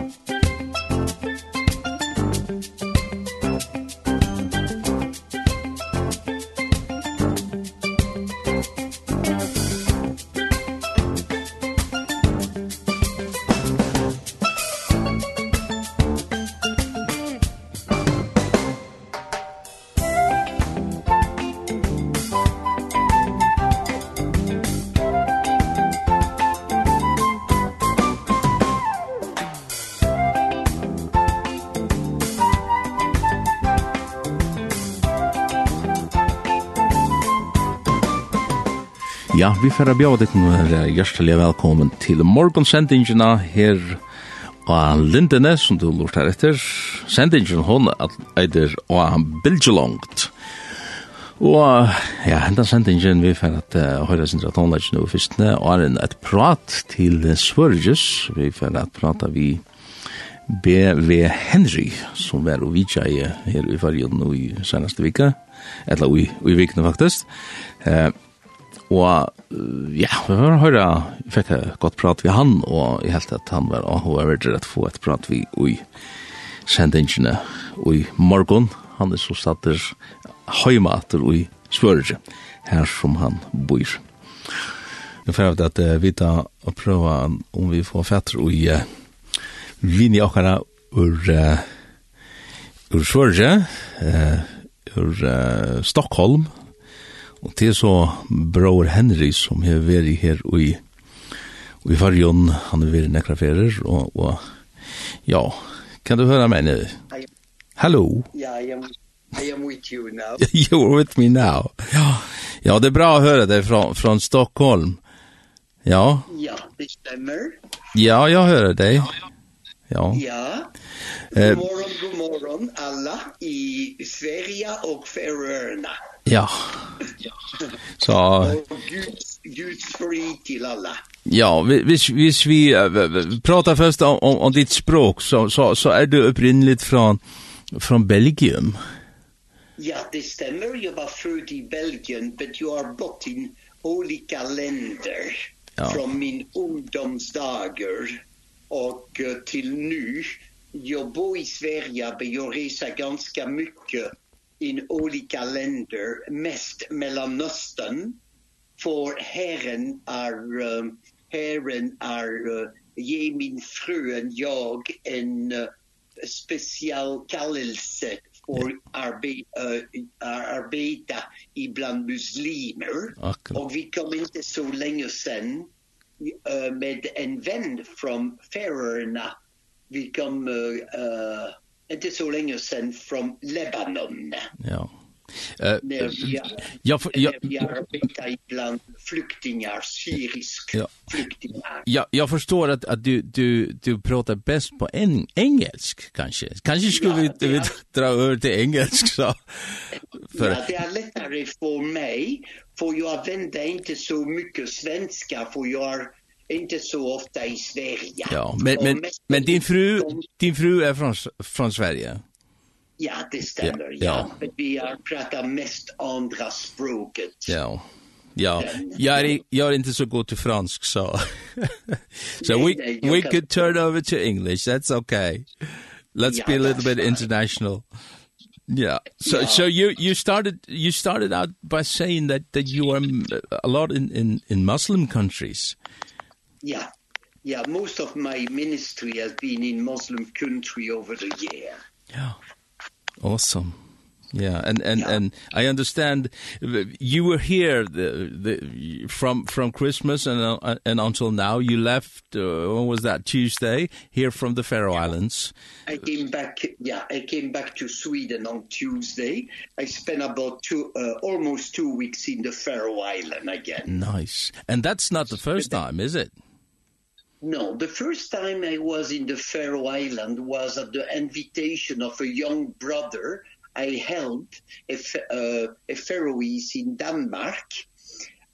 Musik Ja, vi får bjóða ditt nu er hjertelig velkommen til morgonsendingina her og Lindene som du lort her etter. Sendingen hon eider og bildjelongt. Og ja, hendan sendingen vi får at uh, høyra sindra tonlage nu fyrstene, og er en et prat til Svørges, vi får at prata vi B.V. Henry, som var og vidtja i her i fargen nu i senaste vika, eller i, i vikene faktisk. Uh, Og ja, vi har høyra, vi fikk et godt prat vi han, og jeg helt at han var, og hun har vært rett få et prat vi i sendingene i morgen. Han er så satt der høymater i svørelse, her som han bor. Nå får jeg at vi da og prøve om vi får fetter i uh, vinn i okkara ur, uh, ur svørge, uh, ur uh, Stockholm, Og det så bror Henry som har vært her i, i fargen, han har vært nekra ferier, og, og ja, kan du høre meg nu? Hallo? Ja, jeg I am with you now. You're with me now. Ja, ja det är bra att höra dig från, från Stockholm. Ja. Ja, det stemmer. Ja, jag hör dig. Ja. Ja. God morgon, god morgon alla i Sverige och Färöarna. Ja. Så Guds fri till alla. Ja, hvis, hvis vi uh, pratar först om, om, om ditt språk så, så, så är du upprinnligt från, från Belgium. Ja, det stämmer. Jag var född i Belgien, men you har bott i olika länder ja. från min ungdomsdagar och uh, till nu. Jag bor i Sverige, men jag reser ganska mycket in olika länder, mest Mellanöstern, för herren är, uh, herren är uh, ge min fruen jag en uh, speciell kallelse för arbe uh, arbeta ibland muslimer. Okay. Och vi kom inte så länge sen uh, med en vän från Färöarna. Vi kom uh, uh, det är så länge sen från Lebanon. Ja. Eh jag jag jag arbetar bland flyktingar syrisk ja. flyktingar. Ja, jag förstår att att du du du pratar bäst på en, engelsk kanske. Kanske skulle ja, vi, vi dra över till engelsk så. För ja, det är lättare för mig för jag vänder inte så mycket svenska för jag inte så ofta i Sverige. Ja, men men men din fru din fru är från från Sverige. Ja, det stämmer. Ja, ja. men vi har pratat mest andra språket. Ja. Ja, jag är, jag är inte så god till fransk så. so we we could turn over to English. That's okay. Let's yeah, be a little bit international. Yeah. So yeah. so you you started you started out by saying that that you are a lot in in in Muslim countries yeah, yeah, most of my ministry has been in Muslim country over the year. Yeah. Awesome. Yeah, and and yeah. and I understand you were here the, the from from Christmas and uh, and until now you left uh, when was that Tuesday here from the Faroe yeah. Islands. I came back yeah, I came back to Sweden on Tuesday. I spent about two uh, almost 2 weeks in the Faroe Island again. Nice. And that's not the first time, is it? No, the first time I was in the Faroe Island was at the invitation of a young brother. I helped a, uh, a Faroese in Denmark.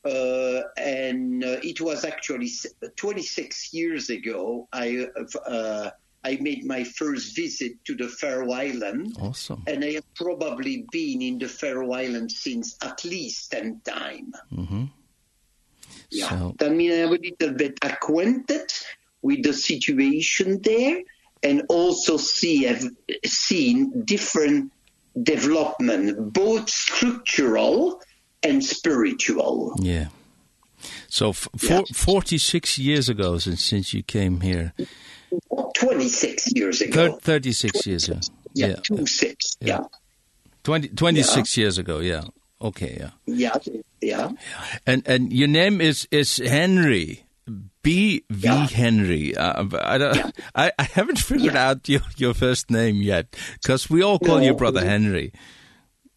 Uh, and uh, it was actually 26 years ago I uh, I made my first visit to the Faroe Island. Awesome. And I have probably been in the Faroe Island since at least 10 time. Mhm. Mm. Yeah. So. That means I have a little bit acquainted with the situation there and also see have seen different development both structural and spiritual. Yeah. So yeah. 46 years ago since since you came here. 26 years ago. 36 years ago. Yeah, yeah. 26. Yeah. yeah. 20 26 yeah. years ago, yeah. Okay, yeah. Ja, ja. And and your name is is Henry. B V yeah. Henry. Uh, I don't yeah. I I haven't figured yeah. out your your first name yet because we all call no, you brother Henry.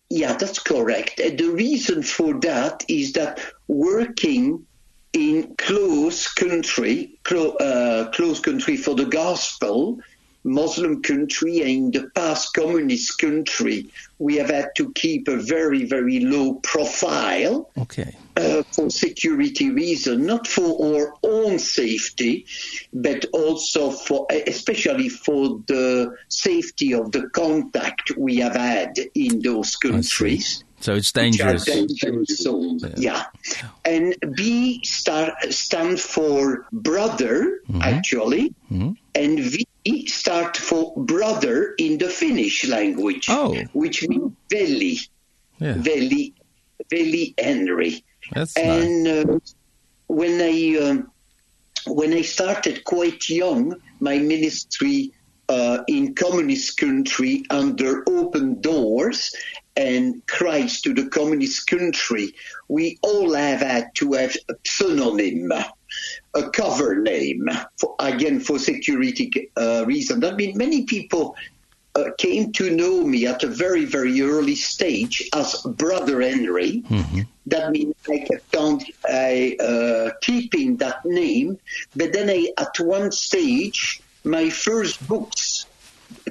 Yeah, that's correct. And the reason for that is that working in close country clo uh, close country for the gospel Muslim country and in the past communist country, we have had to keep a very, very low profile okay. uh, for security reasons, not for our own safety, but also for, especially for the safety of the contact we have had in those countries. So it's dangerous. dangerous zones. Yeah. yeah. And B star, stand for brother, mm -hmm. actually. Mm -hmm. And V it start for brother in the Finnish language, oh. which means veli, yeah. veli, veli Henry. That's and nice. uh, when I um, when I started quite young, my ministry uh, in communist country under open doors and Christ to the communist country, we all have had to have a pseudonym a cover name for, again for security uh, reason. That mean many people uh, came to know me at a very very early stage as brother henry. Mm -hmm. that means i kept on i uh, keeping that name. But then i at one stage my first books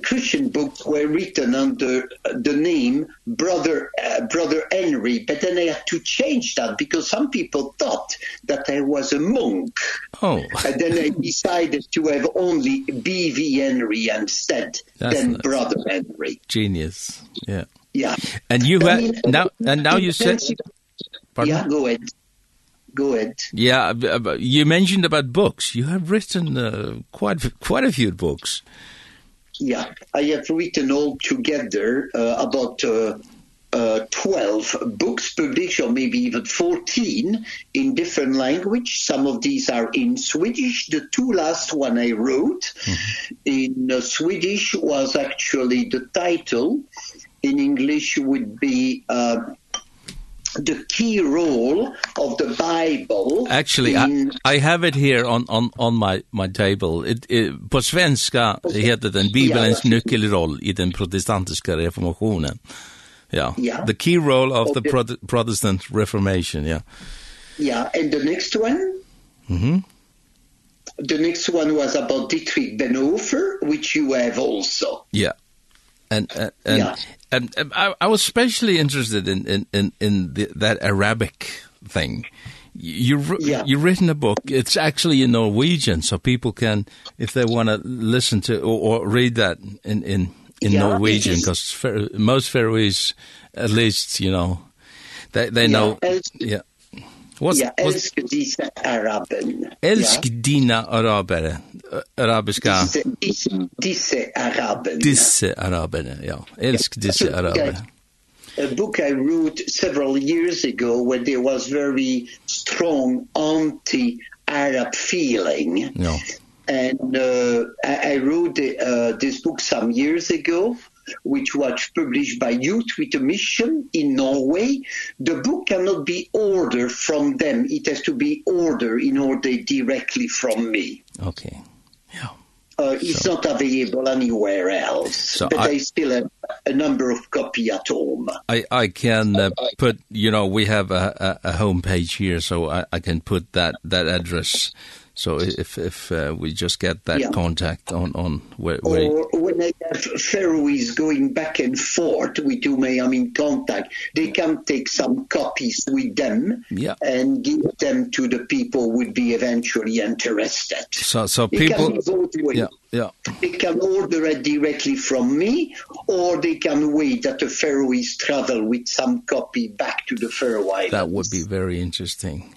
Christian books were written under the name Brother uh, Brother Henry, but then they had to change that because some people thought that there was a monk. Oh. and then they decided to have only B.V. Henry instead That's than nice. Brother Henry. Genius. Yeah. Yeah. And you I mean, now and now you said Pardon? Yeah, go ahead. Go ahead. Yeah, you mentioned about books. You have written uh, quite quite a few books. Yeah yeah, I have written all together uh, about uh, uh, 12 books published or maybe even 14 in different language. Some of these are in Swedish. The two last one I wrote mm -hmm. in uh, Swedish was actually the title. In English would be uh, the key role of the Bible. Actually, in... I, I have it here on, on, on my, my table. It, it, på svenska heter den bibelns ja, nyckelroll i den protestantiska reformationen. Ja, yeah. the key role of, okay. the, Pro Protestant Reformation, yeah. Yeah, and the next one? Mhm. Mm the next one was about Dietrich Bonhoeffer, which you have also. Yeah. And and, and yeah. And um, I, I was especially interested in in in, in the, that Arabic thing. You yeah. you written a book. It's actually in Norwegian, so people can, if they want to listen to or, or read that in in in yeah, Norwegian, because most Faroese, at least you know, they they yeah, know. Yeah, What's, ja, elsk dina araben. Elsk ja. dina araber. Arabiska. Disse, disse araben. Disse araben, ja. Elsk disse araber. A book I wrote several years ago when there was very strong anti-Arab feeling. No. And uh, I, I wrote uh, this book some years ago which was published by Youth with a Mission in Norway, the book cannot be ordered from them. It has to be ordered in order directly from me. Okay. Yeah. Uh, it's so, not available anywhere else, so but I, I still have a number of copy at home. I, I can uh, put, you know, we have a, a, a homepage here, so I, I can put that, that address So if if uh, we just get that yeah. contact on on where, where or when they have ferries going back and forth do may I mean contact, they can take some copies with them yeah. and give them to the people would be eventually interested. So so people yeah yeah they can order it directly from me or they can wait at the ferries travel with some copy back to the Faroe Islands. That would be very interesting.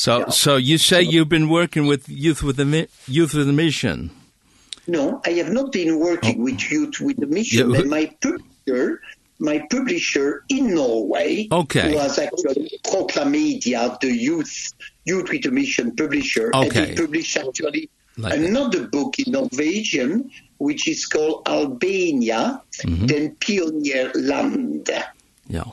So, yeah. so you say you've been working with youth with the youth with the mission. No, I have not been working oh. with youth with the mission. Yeah. My publisher, my publisher in Norway, okay. was actually Proclamedia, the youth youth with the mission publisher, okay. and he published actually like another that. book in Norwegian, which is called Albania, mm -hmm. den Pioneer Land. Yeah.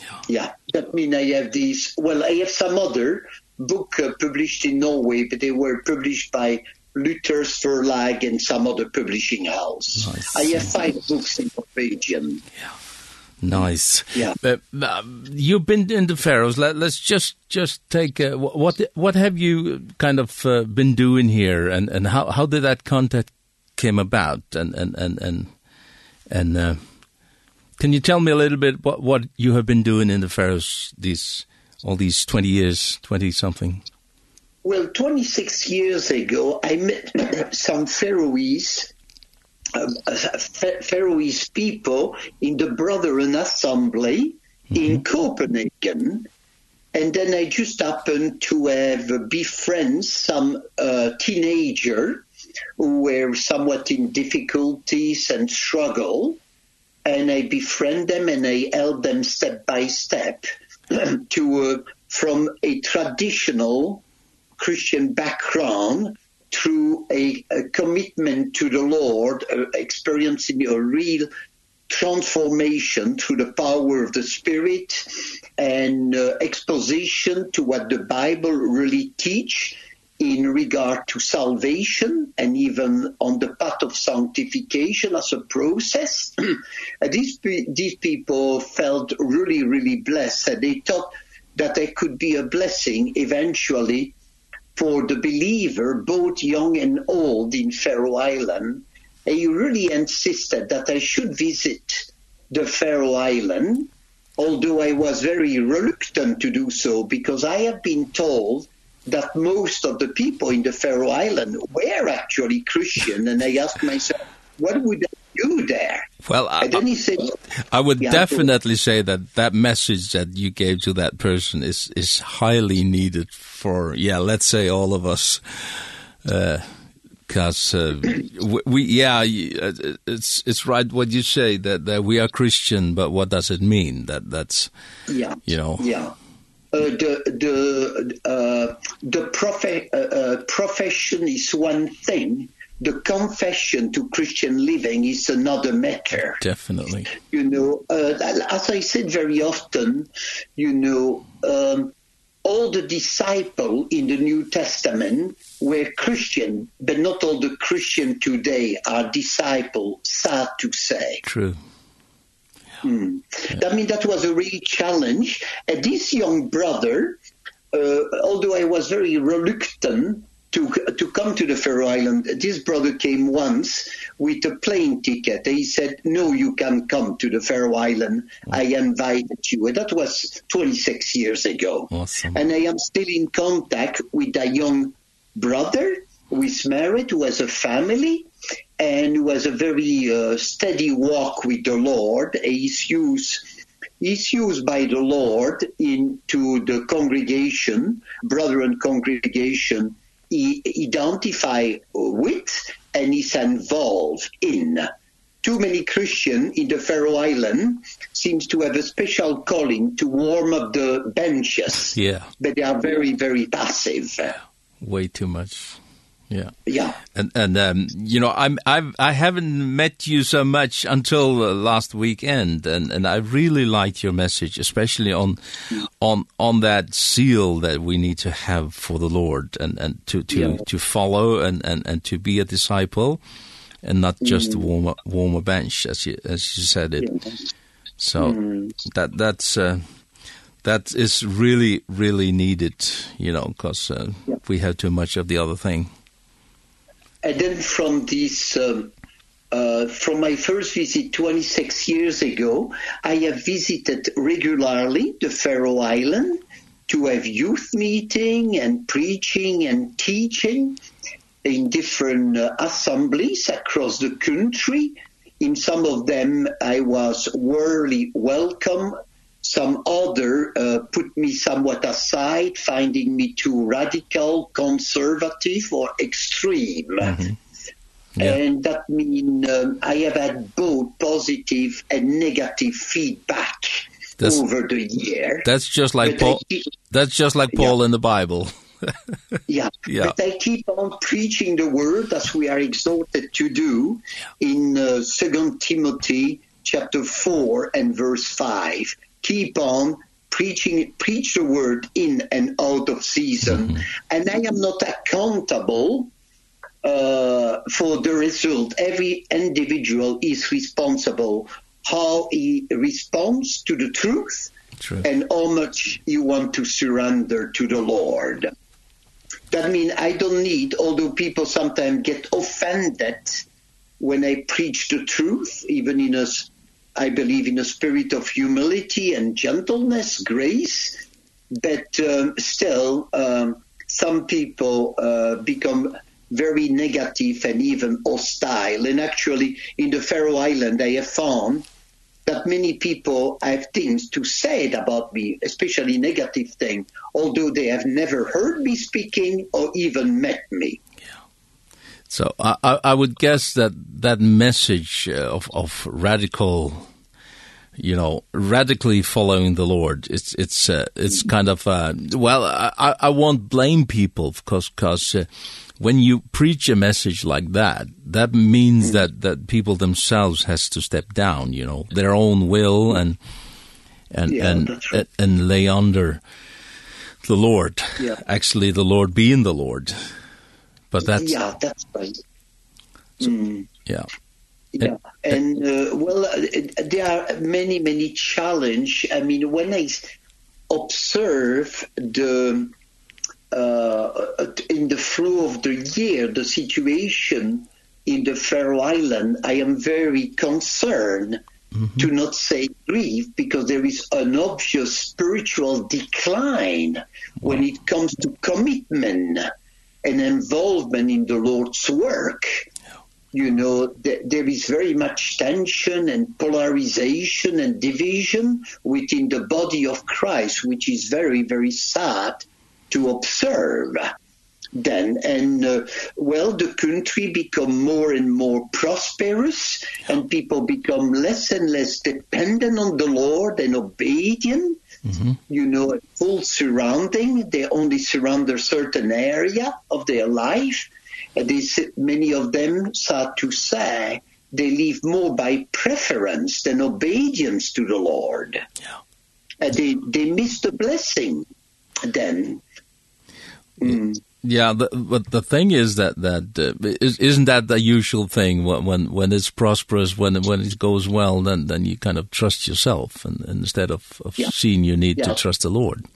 Yeah. yeah, that means I have these, well, I have some other book uh, published in Norway, but they were published by Luther's Verlag and some other publishing house. Nice. I have five books in Norwegian. Yeah. Nice. Yeah. Uh, you've been in the Faroes. Let, let's just just take uh, what what have you kind of uh, been doing here and and how how did that contact came about and and and and and uh, Can you tell me a little bit what what you have been doing in the Faroes these all these 20 years, 20 something? Well, 26 years ago, I met some Faroese um, Faroese people in the Brethren Assembly mm -hmm. in Copenhagen. And then I just happened to have befriend some uh, teenager who were somewhat in difficulties and struggle and I befriend them and I help them step by step to uh, from a traditional Christian background through a, a commitment to the Lord, uh, experiencing a real transformation through the power of the Spirit and uh, exposition to what the Bible really teach in regard to salvation and even on the path of sanctification as a process. these, these people felt really, really blessed. And they thought that there could be a blessing eventually for the believer, both young and old, in Faroe Island. And he really insisted that I should visit the Faroe Island, although I was very reluctant to do so because I have been told that most of the people in the Faroe Island were actually Christian and I asked myself what would I do there? Well I, and then he said I would yeah, definitely say that that message that you gave to that person is is highly needed for yeah let's say all of us uh because uh, we, we yeah it's it's right what you say that that we are christian but what does it mean? That that's yeah. you know. Yeah. Uh, the the uh, the profe uh, profession is one thing. The confession to christian living is another matter. Definitely. You know as i said very often you know um all the disciple in the new testament were christian but not all the christian today are disciple sad to say. True. Mm. I mean, that was a real challenge. And this young brother, uh, although I was very reluctant to to come to the Faroe Island, this brother came once with a plane ticket. He said, "No, you can come to the Faroe Island. I invited you." And that was 26 years ago. Awesome. And I am still in contact with that young brother who is married, who has a family, and was a very uh, steady walk with the Lord. He's used is used by the Lord into the congregation, brother and congregation, he identify with and is involved in. Too many Christian in the Faroe Island seems to have a special calling to warm up the benches. Yeah. But they are very, very passive. Way too much. Yeah. Yeah. And and um you know I'm I've I haven't met you so much until uh, last weekend and and I really liked your message especially on on on that seal that we need to have for the Lord and and to to yeah. to follow and and and to be a disciple and not just mm. warm a warm a bench as you as you said it. Yeah. So mm. that that's uh that is really really needed, you know, because uh, yeah. we have too much of the other thing and then from this um, uh, from my first visit 26 years ago, I have visited regularly the Faroe Island to have youth meeting and preaching and teaching in different uh, assemblies across the country. In some of them, I was warmly welcome some other uh, put me somewhat aside finding me too radical conservative or extreme mm -hmm. Yeah. And that mean um, I have had both positive and negative feedback that's, over the year. That's just like but Paul keep, that's just like Paul yeah. in the Bible. yeah. yeah. But they keep on preaching the word as we are exhorted to do in uh, 2 Timothy chapter 4 and verse 5 keep on preaching preach the word in and out of season mm -hmm. and i am not accountable uh for the result every individual is responsible how he responds to the truth True. and how much you want to surrender to the lord that mean i don't need although people sometimes get offended when i preach the truth even in us I believe in a spirit of humility and gentleness, grace, but um, still um, some people uh, become very negative and even hostile. And actually, in the Faroe Island, I have found that many people have things to say about me, especially negative things, although they have never heard me speaking or even met me. Yeah. So I, I would guess that that message of, of radical you know radically following the lord it's it's uh, it's kind of uh, well i i won't blame people because cuz uh, when you preach a message like that that means that that people themselves has to step down you know their own will and and yeah, and, right. and lay under the lord yeah. actually the lord being the lord but that's yeah that's right mm. yeah Yeah. And uh, well, uh, there are many, many challenge. I mean, when I observe the uh, in the flow of the year, the situation in the Faroe Island, I am very concerned mm -hmm. to not say grief because there is an obvious spiritual decline when it comes to commitment and involvement in the Lord's work you know th there is very much tension and polarization and division within the body of Christ which is very very sad to observe. Then and uh, well the country become more and more prosperous and people become less and less dependent on the lord and obedient mm -hmm. you know a full surrounding. They only surround a certain area of their life. These, many of them start to say they live more by preference than obedience to the Lord. Yeah. Uh, they, they miss the blessing then. Mm. Yeah, the, but the thing is that that uh, is, isn't that the usual thing when when when it's prosperous, when when it goes well, then then you kind of trust yourself, and, and instead of, of yeah. seeing you need yeah. to trust the Lord.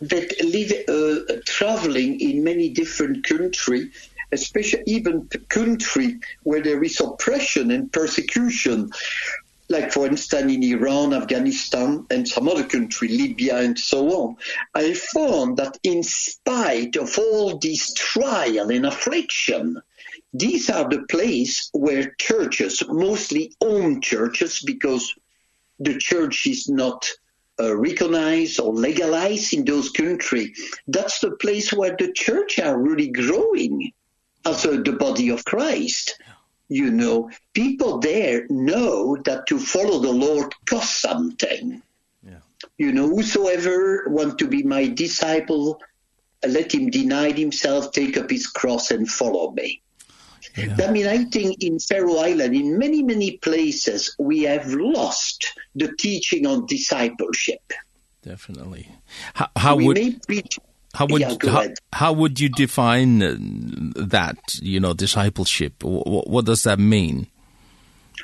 that live, uh, traveling in many different country especially even the country where there is oppression and persecution like for instance in Iran, Afghanistan and some other country, Libya and so on, I found that in spite of all this trial and affliction, these are the place where churches, mostly own churches, because the church is not uh, recognized or legalized in those country that's the place where the church are really growing also the body of Christ. You know, people there know that to follow the Lord costs something. Yeah. You know, whosoever want to be my disciple, let him deny himself, take up his cross and follow me. Yeah. I mean, I think in Faroe Island, in many, many places, we have lost the teaching on discipleship. Definitely. How, how we would... may preach how would yeah, how, how would you define that you know discipleship? What, what does that mean?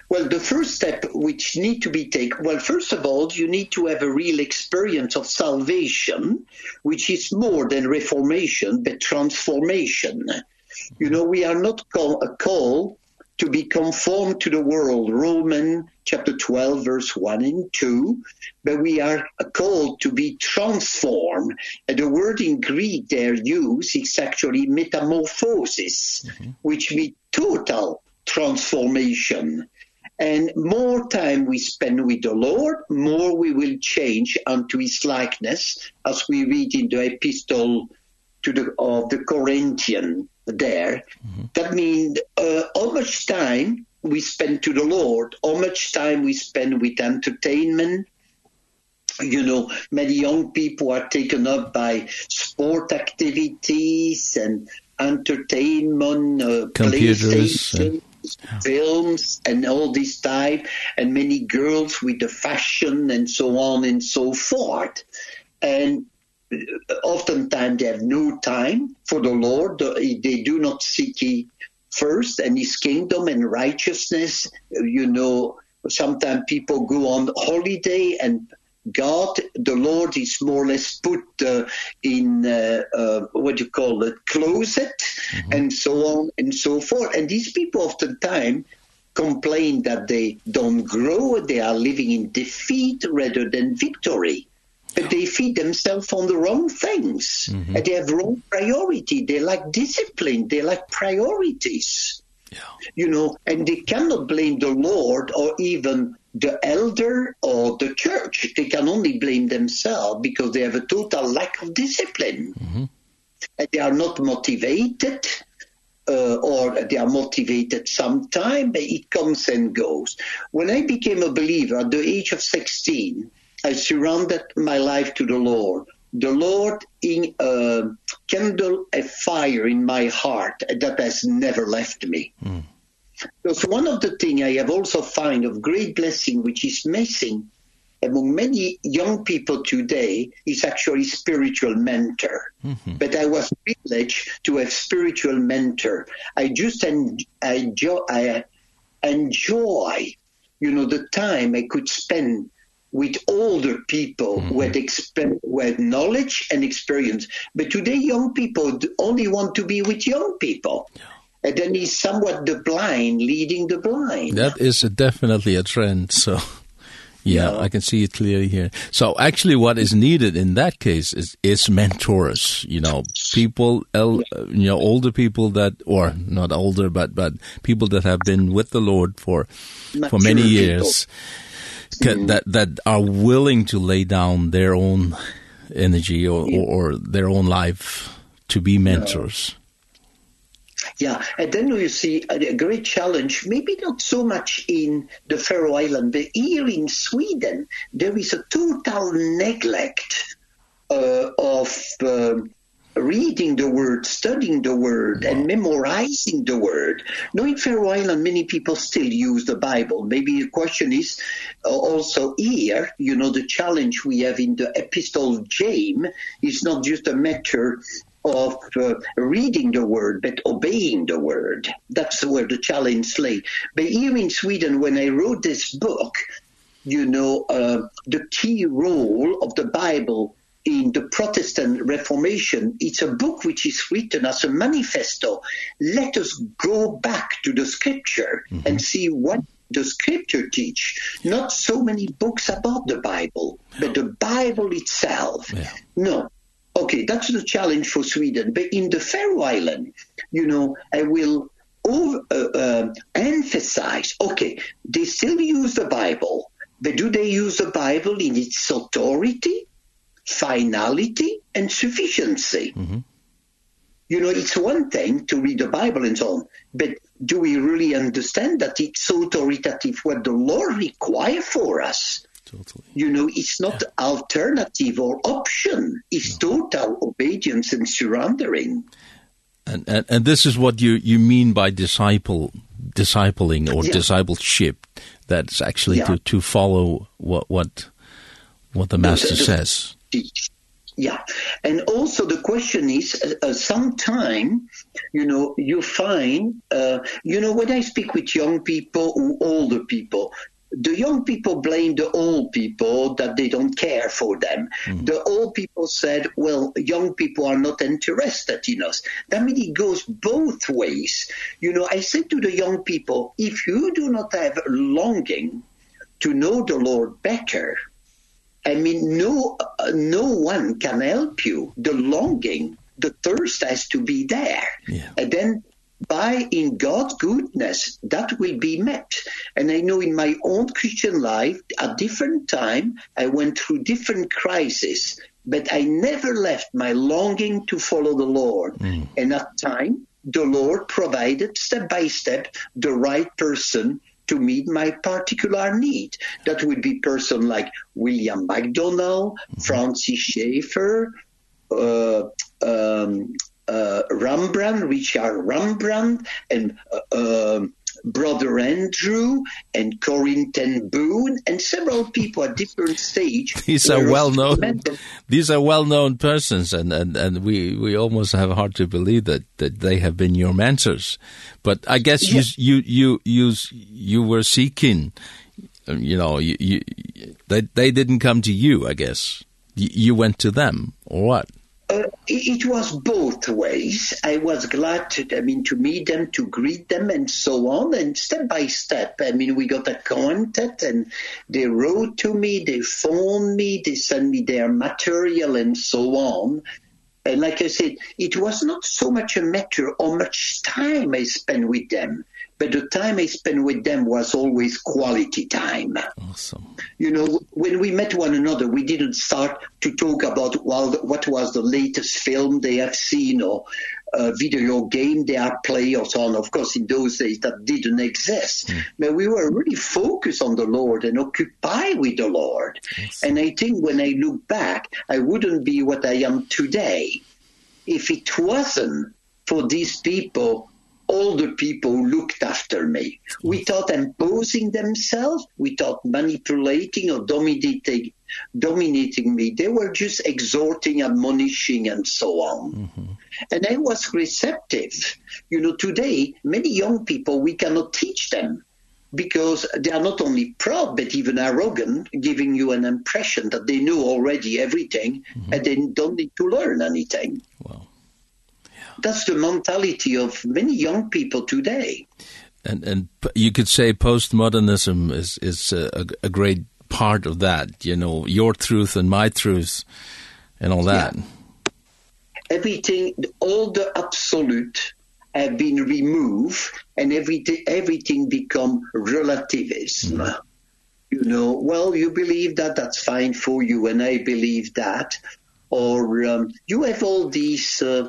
Well, the first step which need to be taken, well, first of all, you need to have a real experience of salvation, which is more than reformation, but transformation. You know, we are not call, called to be conformed to the world. Roman chapter 12 verse 1 and 2 but we are called to be transformed. And the word in Greek there used is actually metamorphosis mm -hmm. which means total transformation. And more time we spend with the Lord more we will change unto his likeness as we read in the epistle to the of the Corinthian there. Mm -hmm. That means uh, how much time we spend to the Lord, how much time we spend with entertainment. You know, many young people are taken up by sport activities and entertainment, uh, computers, and, yeah. films and all this type and many girls with the fashion and so on and so forth. And oftentimes they have no time for the Lord. They do not seek He first and His kingdom and righteousness. You know, sometimes people go on holiday and God, the Lord is more or less put uh, in, uh, uh, what you call it, closet mm -hmm. and so on and so forth. And these people oftentimes complain that they don't grow, they are living in defeat rather than victory but they feed themselves on the wrong things. Mm -hmm. and they have wrong priority. They like discipline. They like priorities. Yeah. you know and they cannot blame the lord or even the elder or the church. They can only blame themselves because they have a total lack of discipline. Mm -hmm. and they are not motivated uh, or they are motivated sometime but it comes and goes. When i became a believer at the age of 16 I surrendered my life to the Lord. The Lord in uh, kindled a fire in my heart that has never left me. Mm. So one of the thing I have also find of great blessing which is missing among many young people today is actually spiritual mentor. Mm -hmm. But I was privileged to have spiritual mentor. I just en I enjoy, I enjoy, you know, the time I could spend with older people mm -hmm. with with knowledge and experience but today young people only want to be with young people yeah. and then he's somewhat the blind leading the blind that is a, definitely a trend so Yeah, no. I can see it clearly here. So actually what is needed in that case is is mentors, you know, people el, you know older people that or not older but but people that have been with the Lord for Mature for many years. People mm. that that are willing to lay down their own energy or yeah. or, or their own life to be mentors. Yeah. Yeah, and then you see a great challenge, maybe not so much in the Faroe Island, but here in Sweden, there is a total neglect uh, of uh, reading the word studying the word wow. and memorizing the word. No in fair while and many people still use the bible. Maybe the question is uh, also here you know the challenge we have in the epistle of james is not just a matter of uh, reading the word but obeying the word. That's where the challenge lay. But here in sweden when i wrote this book you know uh, the key role of the bible in the Protestant Reformation, it's a book which is written as a manifesto. Let us go back to the scripture mm -hmm. and see what the scripture teach. Not so many books about the Bible, but the Bible itself. Yeah. No. Okay, that's the challenge for Sweden. But in the Faroe Island, you know, I will over, uh, uh, emphasize, okay, they still use the Bible, but do they use the Bible in its authority? finality and sufficiency. Mm -hmm. You know, it's one thing to read the Bible and so on, but do we really understand that it's authoritative what the law requires for us? Totally. You know, it's not yeah. alternative or option. It's no. total obedience and surrendering. And, and and this is what you you mean by disciple discipling or yeah. discipleship that's actually yeah. to to follow what what what the master the, the, says Yeah. And also the question is, uh, uh, sometime, you know, you find, uh, you know, when I speak with young people or older people, the young people blame the old people that they don't care for them. Mm. The old people said, well, young people are not interested in us. That means it goes both ways. You know, I said to the young people, if you do not have longing to know the Lord better, I mean, no, no one can help you. The longing, the thirst has to be there. Yeah. And then by in God's goodness, that will be met. And I know in my own Christian life, at different time, I went through different crises, but I never left my longing to follow the Lord. Mm. And at time, the Lord provided step by step the right person to meet my particular need. That would be person like William MacDonald, Francis Schaeffer, uh, um, uh, Rembrandt, Richard Rembrandt, and uh, um, Brother Andrew and Corrington Boone and several people at different stage. These are well known. These are well known persons, and, and, and we, we almost have hard to believe that, that they have been your mentors. But I guess yeah. you, you you you you were seeking. You know, you, you, they they didn't come to you. I guess you, you went to them, or what? it was both ways. I was glad to, I mean, to meet them, to greet them and so on. And step by step, I mean, we got acquainted and they wrote to me, they phoned me, they sent me their material and so on. And like I said, it was not so much a matter how much time I spent with them but the time I spent with them was always quality time. Awesome. You know, when we met one another, we didn't start to talk about well, what was the latest film they have seen or a video game they are play or so on. Of course, in those days that didn't exist. Mm. But we were really focused on the Lord and occupied with the Lord. Awesome. And I think when I look back, I wouldn't be what I am today if it wasn't for these people older people who looked after me without imposing themselves, without manipulating or dominating, dominating me. They were just exhorting, admonishing, and so on. Mm -hmm. And I was receptive. You know, today, many young people, we cannot teach them because they are not only proud but even arrogant giving you an impression that they know already everything mm -hmm. and they don't need to learn anything wow that's the mentality of many young people today. And and you could say postmodernism is is a, a great part of that, you know, your truth and my truth and all that. Yeah. Everything all the absolute have been removed and everything everything become relativism. Mm. You know, well you believe that that's fine for you and I believe that or um, you have all these uh,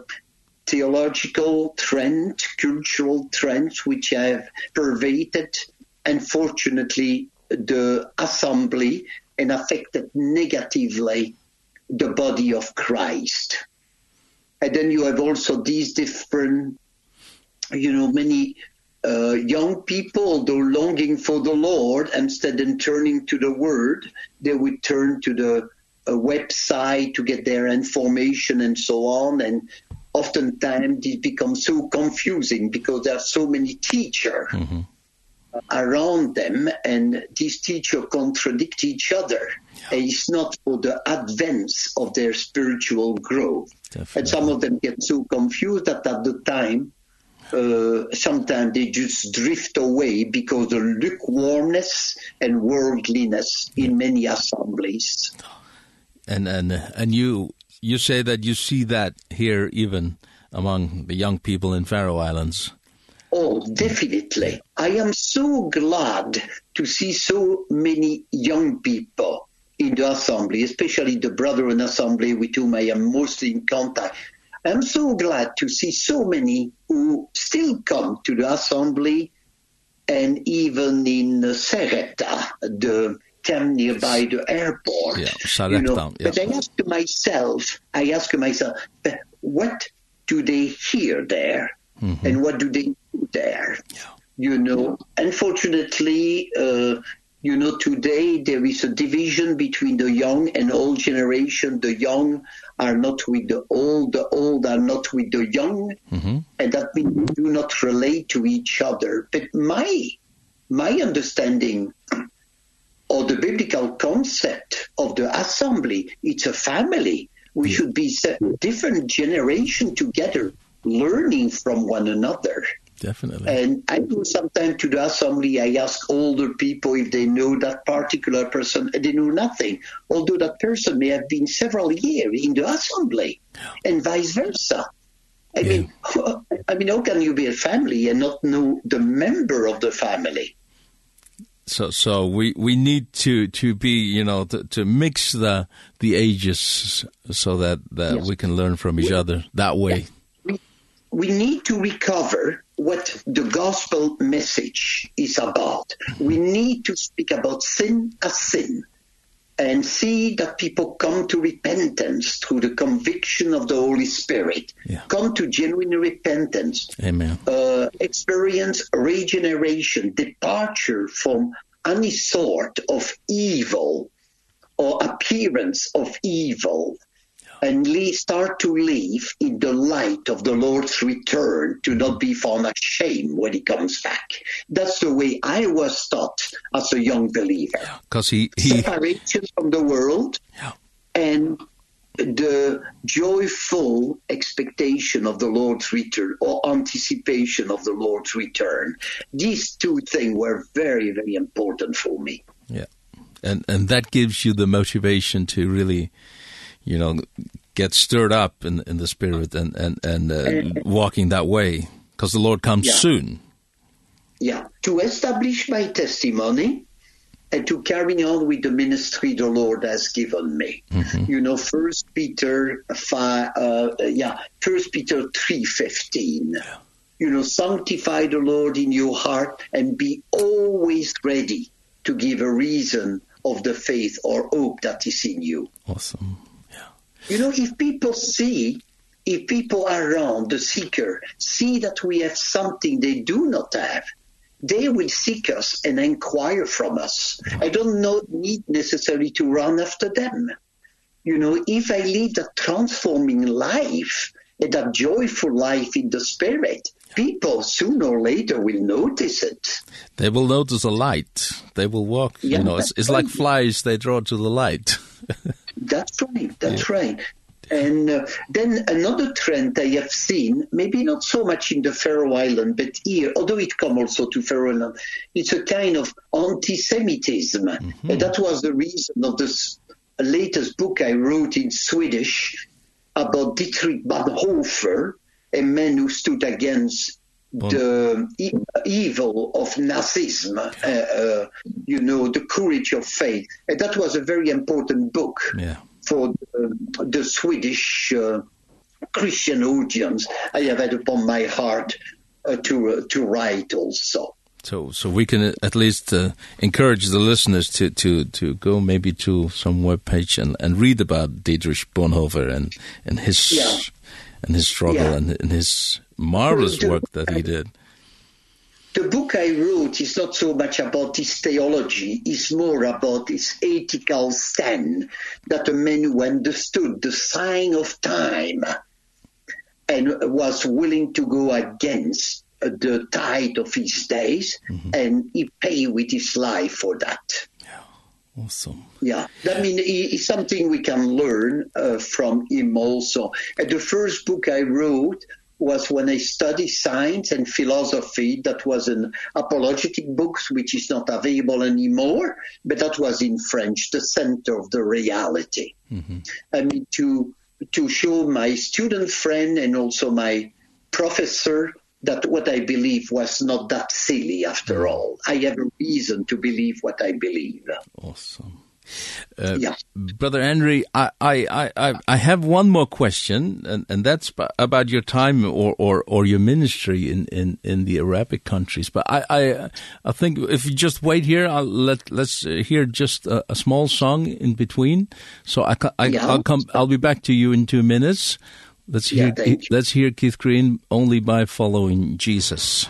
theological trend, cultural trends which have pervaded, unfortunately, the assembly and affected negatively the body of Christ. And then you have also these different, you know, many uh, young people, though longing for the Lord, instead of turning to the Word, they would turn to the a website to get their information and so on and oftentimes it becomes so confusing because there are so many teachers mm -hmm. around them and these teachers contradict each other yeah. and it's not for the advance of their spiritual growth Definitely. and some of them get so confused that at the time uh, sometimes they just drift away because of lukewarmness and worldliness yeah. in many assemblies and and and you you say that you see that here even among the young people in Faroe Islands. Oh, definitely. I am so glad to see so many young people in the assembly, especially the brother in assembly with whom I am mostly in contact. I'm so glad to see so many who still come to the assembly and even in Sereta, the them nearby the airport. Yeah, so you know? yeah. But I ask myself, I ask myself, what do they hear there? Mm -hmm. And what do they do there? Yeah. You know, unfortunately, uh, you know, today there is a division between the young and old generation. The young are not with the old, the old are not with the young. Mm -hmm. And that means we do not relate to each other. But my, my understanding or the biblical concept of the assembly it's a family. We should be different generation together learning from one another. Definitely. And i go sometimes to the assembly i ask older people if they know that particular person and they know nothing. Although that person may have been several years in the assembly and vice versa. I yeah. mean i mean how can you be a family and not know the member of the family? so so we we need to to be you know to, to mix the the ages so that that yes. we can learn from each we, other that way. We, we need to recover what the gospel message is about. We need to speak about sin as sin and see that people come to repentance through the conviction of the Holy Spirit. Yeah. Come to genuine repentance. Amen. Uh, experience regeneration, departure from any sort of evil or appearance of evil and start to live in the light of the Lord's return to not be found ashamed when he comes back. That's the way I was taught as a young believer. Because he, he... Separation from the world yeah. and the joyful expectation of the Lord's return or anticipation of the Lord's return. These two things were very, very important for me. Yeah. And, and that gives you the motivation to really you know get stirred up in in the spirit and and and uh, walking that way because the Lord comes yeah. soon. Yeah, to establish my testimony and to carry on with the ministry the Lord has given me. Mm -hmm. You know, First Peter 5 uh yeah, First Peter 3:15. Yeah. You know, sanctify the Lord in your heart and be always ready to give a reason of the faith or hope that is in you. Awesome. You know, if people see, if people around the seeker see that we have something they do not have, they will seek us and inquire from us. I don't know, need necessarily to run after them. You know, if I live a transforming life, and that joyful life in the spirit, people sooner or later will notice it. They will notice a light. They will walk, yeah, you know, it's, it's like flies, they draw to the light. That's right. That's yeah. right. And uh, then another trend I have seen, maybe not so much in the Faroe Island, but here, although it come also to Faroe Island, it's a kind of anti-Semitism. Mm -hmm. And that was the reason of this latest book I wrote in Swedish about Dietrich Bonhoeffer, a man who stood against the evil of Nazism, uh, uh, you know, the courage of faith. And that was a very important book yeah. for the, the Swedish uh, Christian audience. I have had upon my heart uh, to uh, to write also. So so we can at least uh, encourage the listeners to to to go maybe to some web page and and read about Dietrich Bonhoeffer and and his yeah and his struggle yeah. and, and his marvelous the, work that he did. The book I wrote is not so much about his theology, it's more about his ethical stand that a man who understood the sign of time and was willing to go against the tide of his days mm -hmm. and he paid with his life for that. Awesome. Yeah, that mean is something we can learn uh, from him also. And the first book I wrote was when I studied science and philosophy. That was an apologetic book, which is not available anymore, but that was in French, The Center of the Reality. Mm -hmm. I mean, to, to show my student friend and also my professor that what I believe was not that silly after all. I have a reason to believe what I believe. Awesome. Uh, yeah. Brother Henry, I, I, I, I have one more question, and, and that's about your time or, or, or your ministry in, in, in the Arabic countries. But I, I, I think if you just wait here, I'll let, let's hear just a, a small song in between. So I, I, yeah. I'll, come, I'll be back to you in two minutes. Yeah. Let's hear, yeah, let's hear Keith Green only by following Jesus.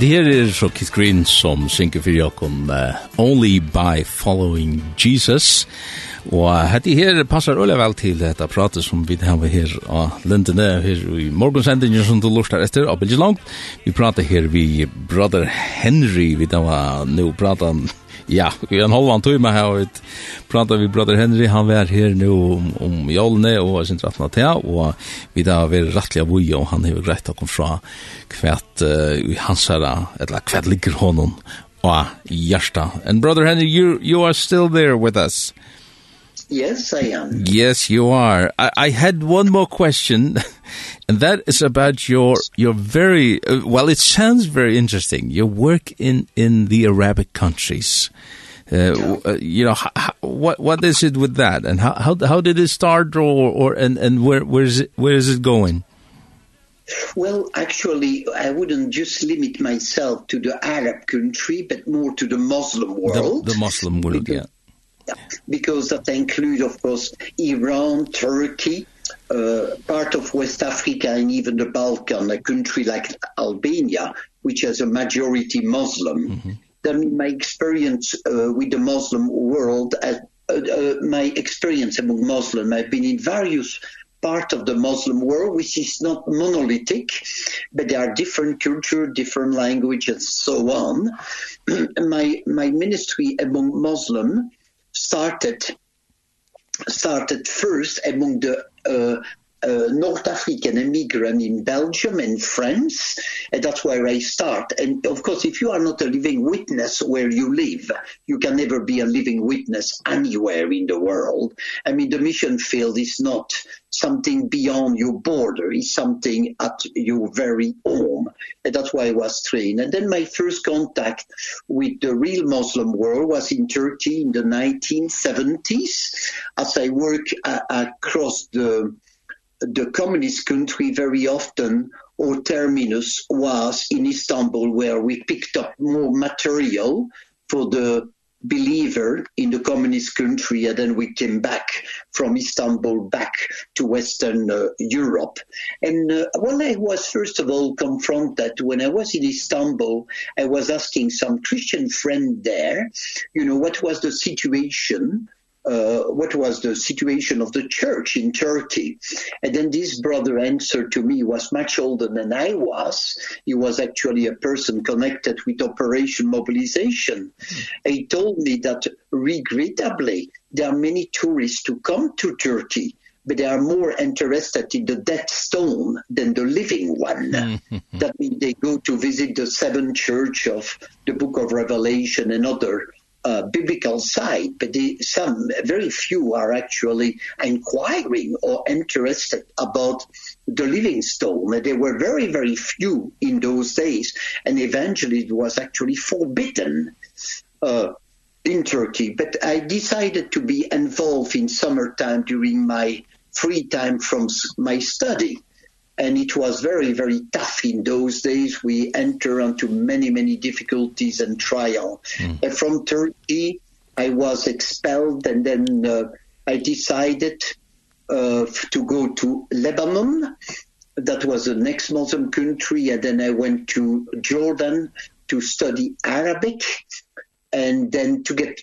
det her er så Keith Green som synker for Jakob uh, Only by Following Jesus. Og det her passar øyla vel til dette pratet som vi har her av lindene her i morgensendingen som du lurer etter, av Bilge Langt. Vi prater her vi brother Henry, vi da var nå prater Ja, vi en halvan tøyma her, og pratar vi brother Henry, han var her nu om, om Jolne og sin rattna til, og vi da var rattliga boi, og han hever greit å komme fra kvært uh, i hansara, eller kvært ligger honom, og hjarta. And brother Henry, you, you are still there with us. Yes, I am. Yes, you are. I, I had one more question, and that is about your your very uh, well. It sounds very interesting. Your work in in the Arabic countries. Uh, yeah. uh, you know how, what what is it with that, and how how how did it start, or or and and where where is it where is it going? Well, actually, I wouldn't just limit myself to the Arab country, but more to the Muslim world. The, the Muslim world, yeah because that include, of course, Iran, Turkey, uh, part of West Africa and even the Balkan, a country like Albania, which has a majority Muslim. Mm -hmm. Then my experience uh, with the Muslim world, uh, uh, my experience among Muslim, I've been in various part of the Muslim world, which is not monolithic, but there are different culture, different language, and so on. my, my ministry among Muslim started started first among the uh, uh, North African immigrant in Belgium and France. And that's where I start. And of course, if you are not a living witness where you live, you can never be a living witness anywhere in the world. I mean, the mission field is not something beyond your border, it's something at your very home. And that's why I was trained. And then my first contact with the real Muslim world was in Turkey in the 1970s as I work uh, across the the communist country very often or terminus was in Istanbul where we picked up more material for the believer in the communist country and then we came back from Istanbul back to western uh, Europe. And uh, when I was first of all confronted when I was in Istanbul I was asking some Christian friend there you know what was the situation uh, what was the situation of the church in Turkey. And then this brother answered to me, was much older than I was. He was actually a person connected with Operation Mobilization. Mm. He told me that regrettably there are many tourists who come to Turkey but they are more interested in the dead stone than the living one. that means they go to visit the seven church of the book of Revelation and other uh, biblical side, but the, some very few are actually inquiring or interested about the living stone. There were very, very few in those days, and eventually it was actually forbidden uh, in Turkey. But I decided to be involved in summertime during my free time from my study and it was very very tough in those days. We enter into many many difficulties and trial. Mm. but from turkey i was expelled and then uh, i decided uh, to go to lebanon. That was the next muslim country. And then i went to jordan to study arabic. And then to get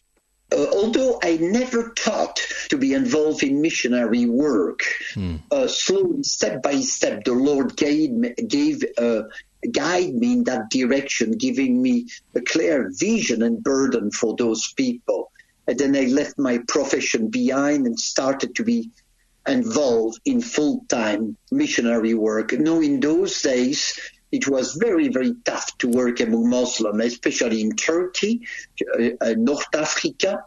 Uh, although I never thought to be involved in missionary work, mm. uh, slowly, step by step, the Lord gave, gave uh, guide me in that direction, giving me a clear vision and burden for those people. And then I left my profession behind and started to be involved in full-time missionary work. Now, in those days, it was very very tough to work among Muslims especially in Turkey uh, North Africa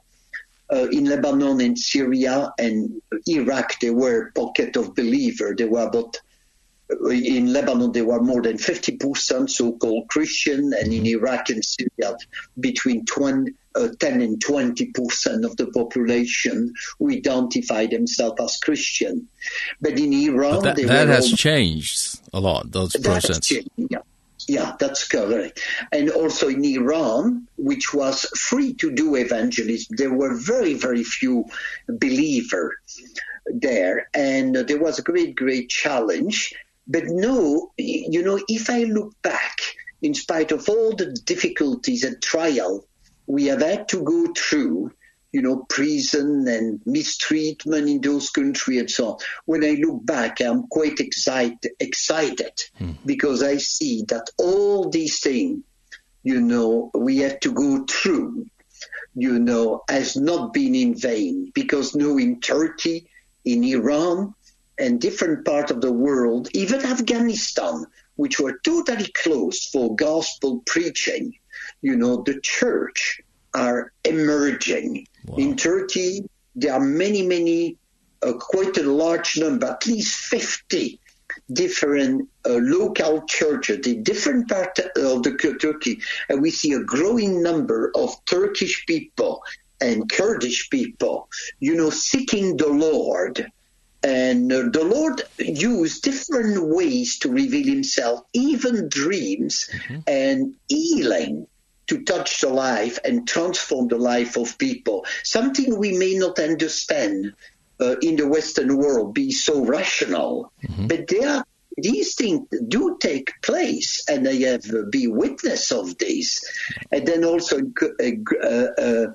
uh, in Lebanon and Syria and Iraq there were pocket of believer there were about in Lebanon there were more than 50% so called Christian and in Iraq and Syria between 20 uh, 10 and 20% of the population who identify themselves as Christian. But in Iran... But that, that has all... changed a lot, those percents. Yeah. Yeah, that's correct. And also in Iran, which was free to do evangelism, there were very, very few believers there. And there was a great, great challenge. But no, you know, if I look back, in spite of all the difficulties and trial we have had to go through you know prison and mistreatment in those countries and so on when i look back i'm quite excited excited mm. because i see that all these things you know we have to go through you know has not been in vain because now in turkey in iran and different part of the world even afghanistan which were totally closed for gospel preaching you know, the church are emerging. Wow. In Turkey, there are many, many, uh, quite a large number, at least 50 different uh, local churches in different parts of the Turkey. And we see a growing number of Turkish people and Kurdish people, you know, seeking the Lord. And uh, the Lord used different ways to reveal himself, even dreams mm -hmm. and healing to touch the life and transform the life of people. Something we may not understand uh, in the western world be so rational. Mm -hmm. but there these things do take place and they have uh, be witness of this. And then also uh, uh,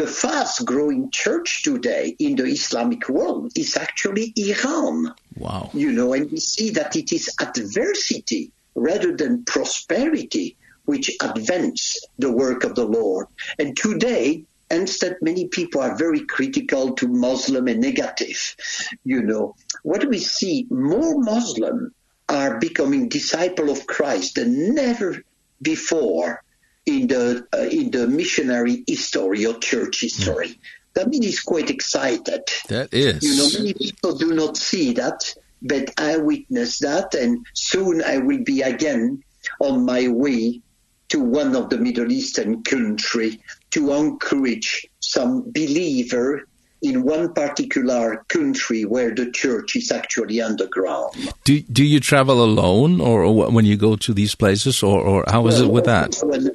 the fast growing church today in the islamic world is actually iran. Wow. You know and we see that it is adversity rather than prosperity which advance the work of the Lord. And today, instead many people are very critical to Muslim and negative, you know. What we see, more Muslim are becoming disciple of Christ than never before in the uh, in the missionary history or church history. Mm. That means it's quite excited. That is. You know, many people do not see that, but I witness that and soon I will be again on my way to one of the Middle Eastern country to encourage some believer in one particular country where the church is actually underground. Do do you travel alone or, or when you go to these places or or how is well, it with that? Well,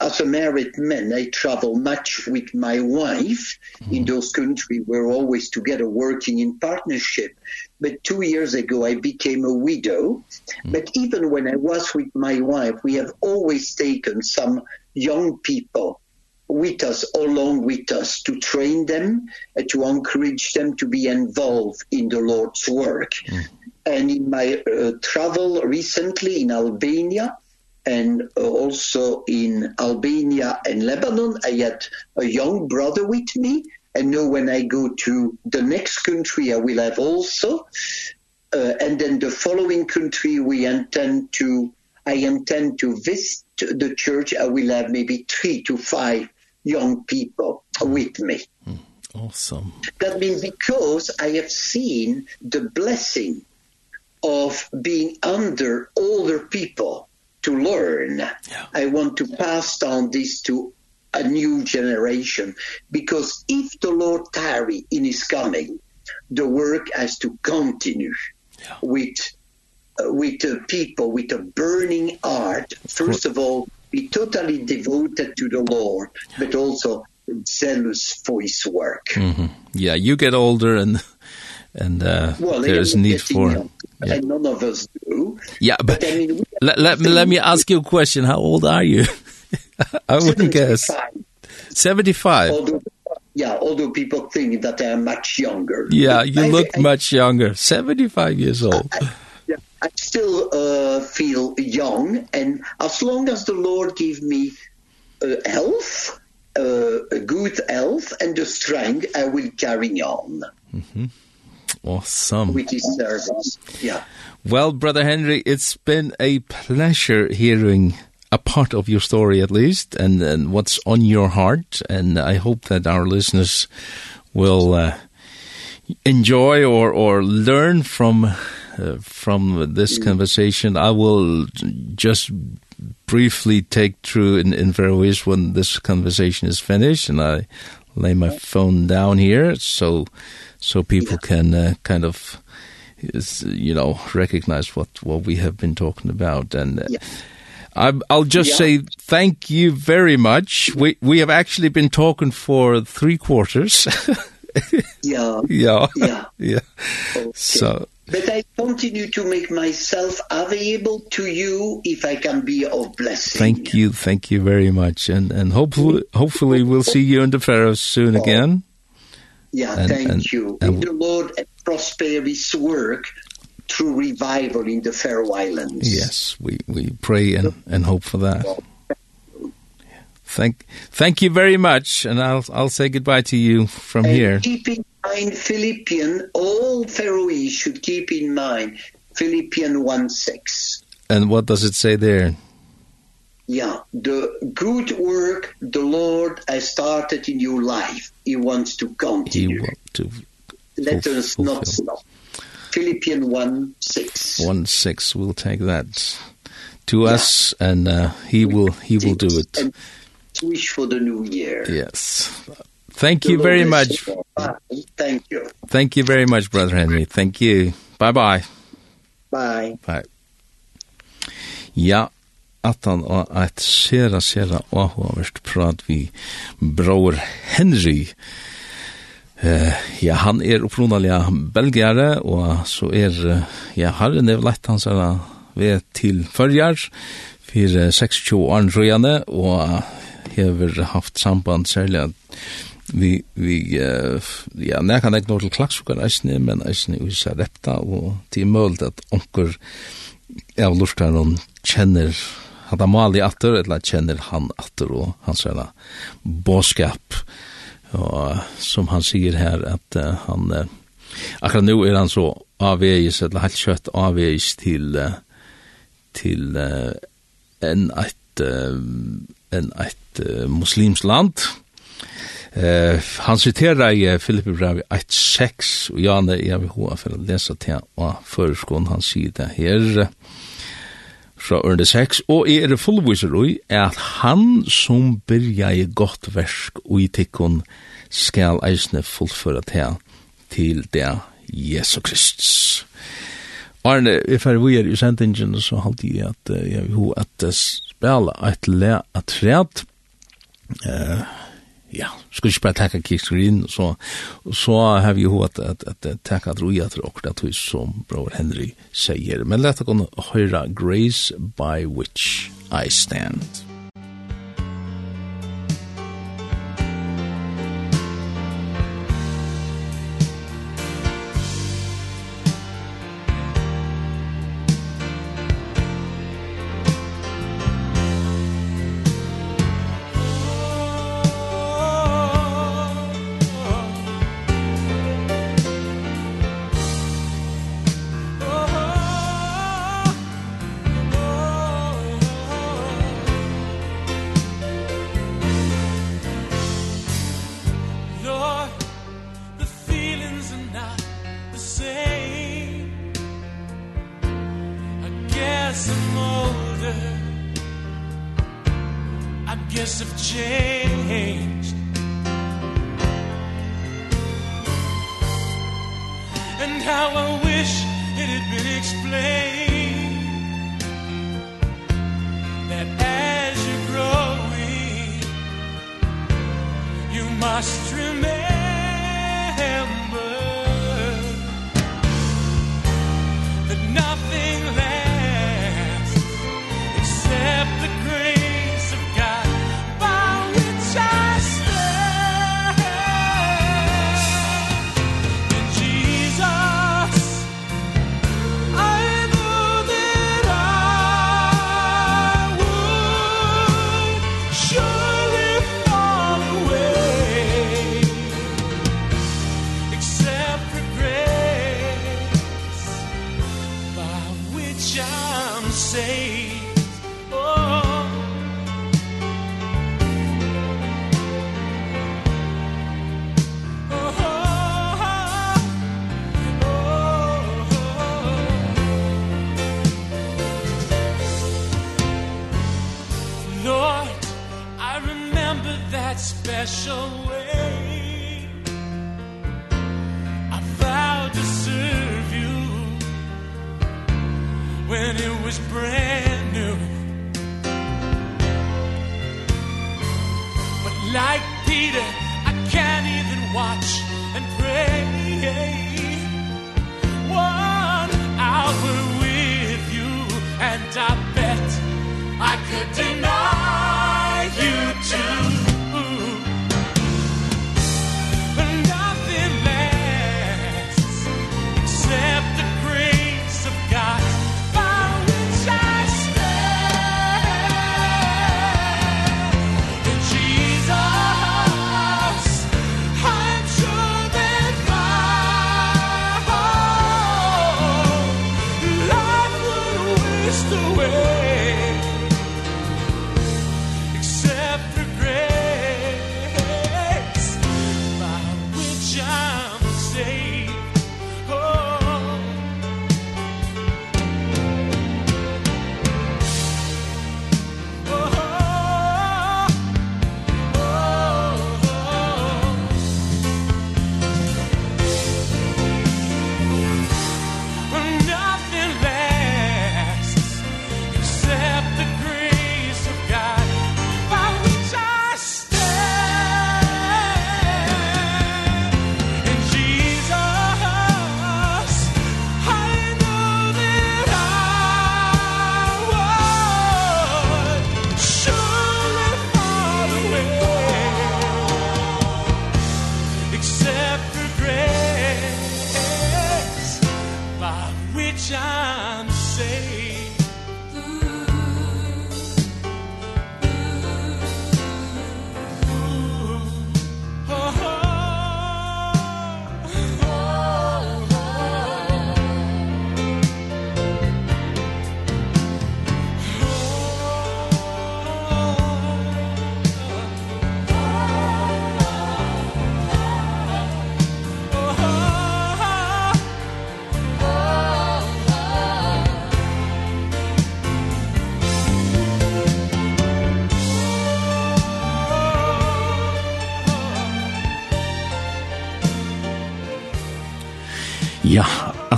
as a married man, I travel much with my wife mm. in those countries. We're always together working in partnership. But two years ago, I became a widow. Mm. But even when I was with my wife, we have always taken some young people with us, along with us, to train them, uh, to encourage them to be involved in the Lord's work. Mm. And in my uh, travel recently in Albania, and also in Albania and Lebanon. I had a young brother with me. And now when I go to the next country, I will have also. Uh, and then the following country, we intend to, I intend to visit the church. I will have maybe three to five young people with me. Awesome. That means because I have seen the blessing of being under older people to learn. Yeah. I want to pass down this to a new generation because if the Lord tarry in his coming, the work has to continue yeah. with uh, with the people with a burning heart. First of all, be totally devoted to the Lord, but also zealous for his work. Mm -hmm. Yeah, you get older and and uh, well, there is need for yeah. and none of us do. Yeah but, but I mean, let, let, me, let me ask you a question. How old are you? I wouldn't 75. guess. 75 although, yeah although people think that I am much younger. Yeah you I, look I, much younger. 75 years old. I, yeah, I still uh, feel young. And as long as the Lord give me uh, health uh, good health and the strength I will carry on. Mm -hmm. Awesome. We deserve it. Yeah. Well, Brother Henry, it's been a pleasure hearing a part of your story at least and, and what's on your heart. And I hope that our listeners will uh, enjoy or, or learn from, uh, from this mm. conversation. I will just briefly take through in, in various ways when this conversation is finished and I lay my phone down here. So so people yeah. can uh, kind of you know recognize what what we have been talking about and uh, yeah. I I'll just yeah. say thank you very much. We we have actually been talking for 3 quarters. yeah. Yeah. Yeah. yeah. Okay. So But I continue to make myself available to you if I can be of blessing. Thank you. Thank you very much. And and hopefully hopefully we'll see you in the Faroes soon oh. again. Yeah, and, thank and, you. May the Lord prosper his work through revival in the Faroe Islands. Yes, we, we pray and, and hope for that. Thank, thank you very much, and I'll, I'll say goodbye to you from and here. keep in mind Philippian, all Faroese should keep in mind Philippian 1.6. And what does it say there? Yeah, the good work the Lord has started in your life, He wants to continue. He wants to Let us fulfill. not stop. Philippians 1:6. 1:6 we'll take that to yeah. us, and uh, He will He will do it. And wish for the new year. Yes. Thank the you Lord very much. Thank you. Thank you very much, Brother Henry. Thank you. Bye-bye. Bye. Bye. Ja, at han og et sera, sera avhåverst prat vi bror Henry. Uh, ja, han er opprunalig belgare, og så er, ja, herren er lett hans er ved til førjar, for 26 år røyane, og hever haft samband særlig vi vi uh, ja nær kan ikke nå til klaksukar eisne men eisne i Sarepta og til mølt at onkur av lortar kjenner hatt han mal i atter, eller kjenner han atter, og hans er båskap, og som han sier her, at uh, han, uh, akkurat nå er han så avveis, eller helt kjøtt avveis til, uh, til uh, en et, uh, en et uh, muslims land, Eh, uh, han citerar i Filippi brev 1.6, og Janne, jeg vil hova for å lese til, og føreskån han sier det her, fra ørende 6, og jeg er fullviser ui, at han som byrja i godt versk ui tikkun skal eisne fullføra til til det Jesu Kristus. Arne, if I were i sendingen, så halte jeg at jeg vil ho at spela et le at træt. Uh, ja, skulle ikke bare takke kickskrin så så har vi jo hatt at, at, at takke at droja till och at hus som bror Henry sier. men låt oss höra Grace by which I stand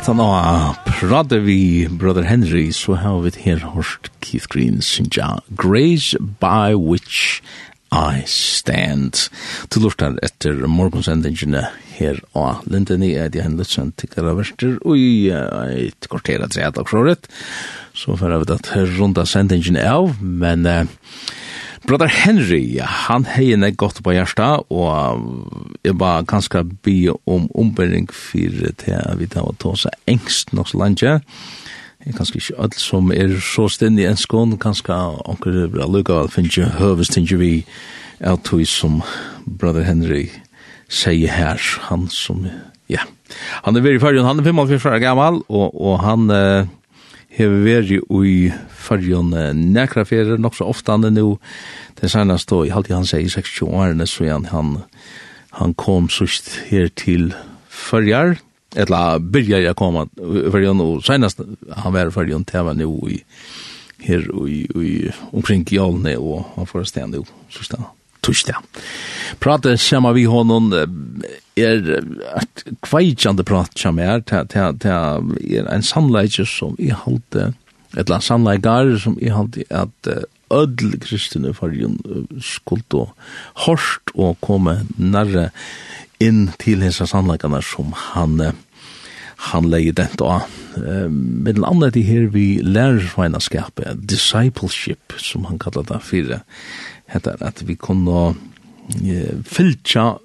Aftan og prate vi Brother Henry, så har vi her hørt Keith Green synja Grace by which I stand. Du lortar etter morgonsendingene her og linden i Edi Henlitsen tikkara verster og i et kvartera tredje dag så rett. Så fyrir at runda sendingen av, men Brother Henry, han heine godt på hjärsta, og jeg ba ganske by om ombering for til at vi tar å ta seg engst nok så langt. Jeg kanskje ikke alt som er så stund i en skån, kanskje anker bra lukka, finnes ikke høves, tenker vi, er tog som Brother Henry sier her, han som, ja, han er veldig fargen, han er 45 år gammal, og, og han, Uh, hever veri ui fyrjon nekra ferer, nok så ofta han er nu, den senast då, jeg halte han seg i 60 årene, så han, han, han kom sust her til fyrjar, etla byrjar jeg kom fyrjon, og senast han var fyrjon, til han nu i, her i, i, omkring Gjallne, og han får stende jo, sust han torsdag. Prate kommer vi honom er et kveitjande prat kommer er til er en sannleikje som i halte et la sannleikar som i halte at ödl kristne fargen skuld og hårst og komme nærre inn til hessa sannleikene som han han leier den og Med den andre til her vi lærer skapet discipleship, som han kallar det fyrir heter at vi kunne eh, fylltja,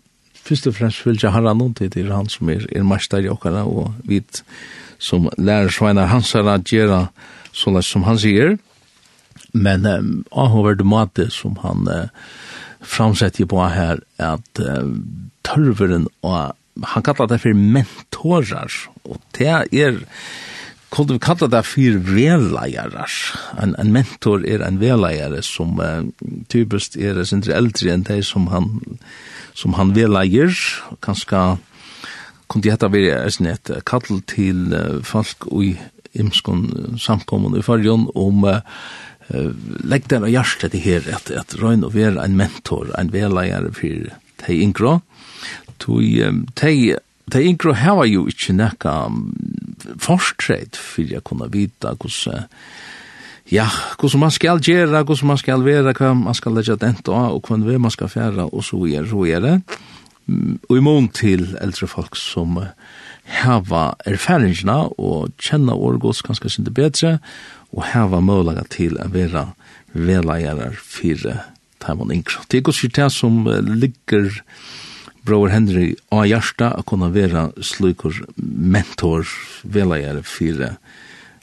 først og fremst fylltja herra noen tid til han som er, er mester i okkara, og vi som lærer sveinar hans herra gjerra sånn som han sier, men eh, avhåverd mate som han eh, framsetter på her, at eh, tørveren og han kallar det for mentorer, og det er kunde vi kalla det för velleiarar. En, en mentor er en velleiare som uh, typiskt er sin äldre enn de som han, som han velleier. Kanska kunde hetta vera eisen et kall til uh, folk i imskon samkommun i fargen om uh, legg den av hjertet til her at, at røyne å være en mentor, en velleier for de yngre. De, um, de, de yngre har jo ikke nekka um, forstreit fyrir jeg kunne vita hvordan ja, hvordan man skal gjøre, hvordan man skal være, hva man skal legge dent av, og hva man skal fære, og så er, så gjør det. Og i mån til eldre folk som hava erfaringina og kjenna årgås ganske sinde bedre, og hava mølaga til å vera velagjærar fyrir Taiwan inkro. Det er gos fyrir det som ligger bror Henry av hjärsta att kunna vara slukor mentor velajare fyra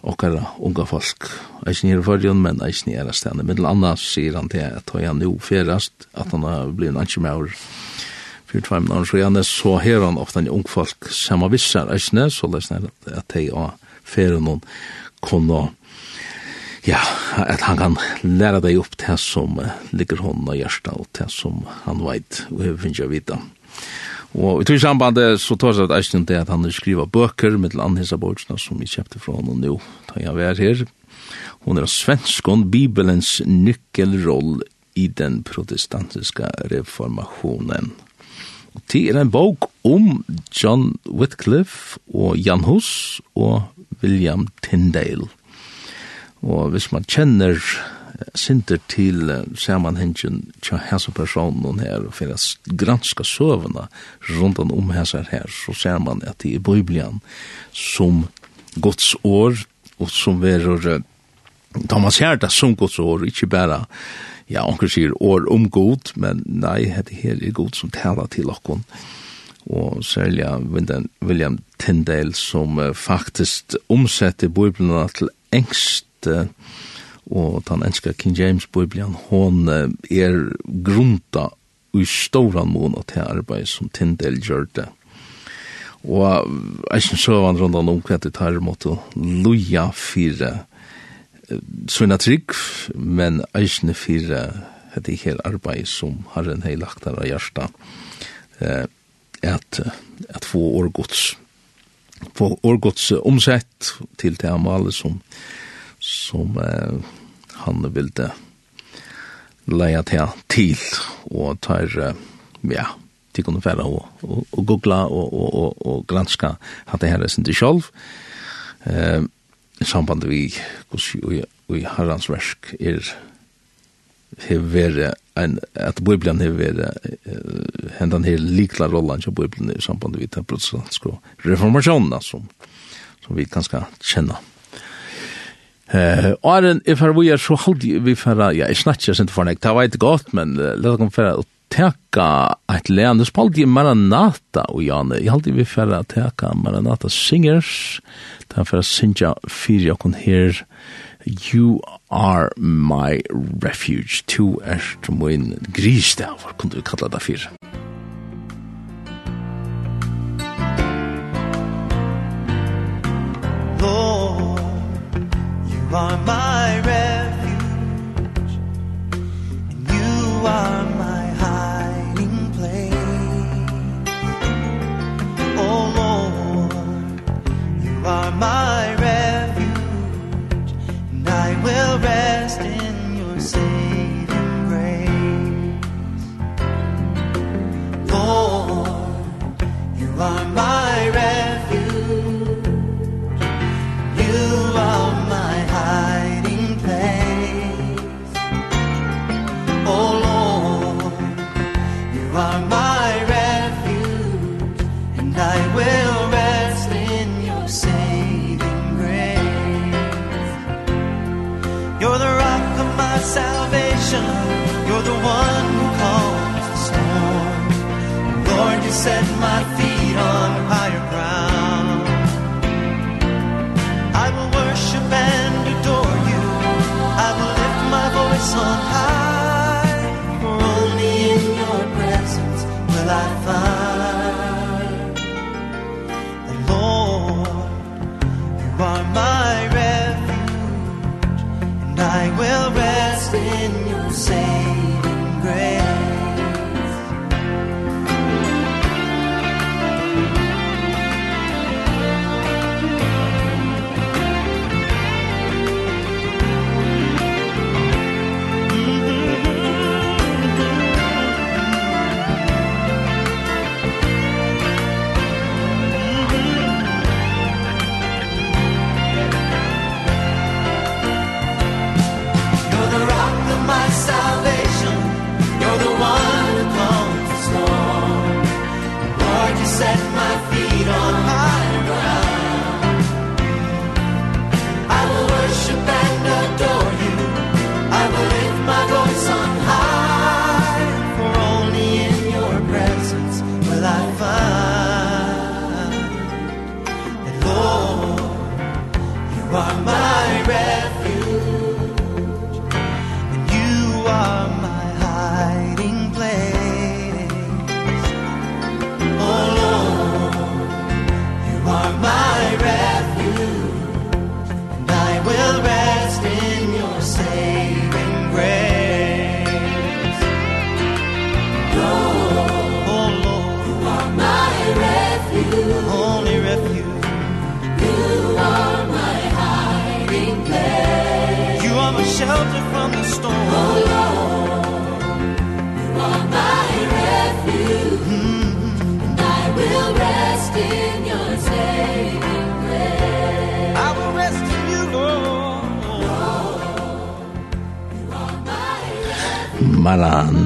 okkara unga folk. Eisen er forrjun, men eisen er stedene. Middel anna sier han til at han nu ferast, at han har blivit en ansjemaur fyrir tveim år så gjerne, så her han ofta en ung folk som har vissar eisne, så leisne at de og fyrir noen kunne ja, at han kan læra deg opp til som ligger hånden og hjertet og til som han veit og hever finner jeg vite. Mm. Og i tog sambandet så tar jeg at eisen det at han skriver bøker med landhisa bortsna som vi kjøpte fra honom nå da jeg var her. Hun er svenskon Bibelens nyckelroll i den protestantiska reformationen. Og det er en bok om John Whitcliffe og Jan Hus og William Tyndale. Og hvis man kjenner sinter til sammanhengen tja hese personen her, og for å granska søvende rundt om hese her, så ser man at det er Bibelen som Guds år, og som verur, da man ser det som Guds år, ikke bare, ja, anker sier år om god, men nei, det her er god som taler til okkon. Og særlig William Tyndale som uh, faktisk omsetter Bibelen til engst uh, og den enska King James Bibelen, hon er grunta i stora mån til arbeid som Tindel gjør det. Og jeg synes så var rundt om hva det tar å loja fire sånne trygg, men jeg synes fire det her arbeid som har en hei lagt av hjertet at, at få årgods få årgods omsett til det amalet som som eh, han ville leia til til og tar ja til kunne fære og, og, og googla og, og, og, og granska at det her er sin til sjolv eh, i samband vi og i herrans versk er hever en at Bibelen hever hendan her likla rollan som Bibelen i samband vi til protestantiske reformasjonen som, som vi kanskje kjenner Eh, Arjen, if her vi er så halde vi færa, ja, jeg snakker sent for nek, det var ikke godt, men uh, let oss færa å teka et lean, det spalte i Maranata, og Janne, jeg halde vi færa teka Maranata Singers, det er færa Sinja fyrir jokken her, You are my refuge, to er min grisdavar, kunne du kalla det fyrir. by my protection You're the one who calms the storm. Lord, you set my feet on higher ground. I will worship and adore you. I will lift my voice on high. For only in your presence will I find The Lord, you are my refuge And I will say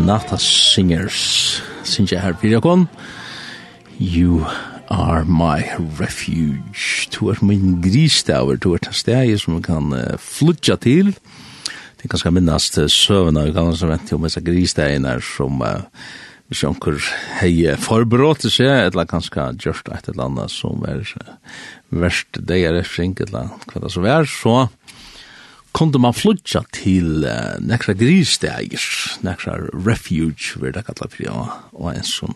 Renata Singers. Sinja her Pirakon You are my refuge. Du er min gristaver Du er steg som man kan uh, flutja til. Det er ganske minnast uh, søvna Vi kan også vente om disse gristegene som uh, hvis jonker hei forberått seg, eller kanskje gjørst et eller annet som er verst deg er refring, eller hva det som er, så kunde man flutja til uh, nekra grissteger, nekra refuge, vil det kalla fyrir, og, og en sånn.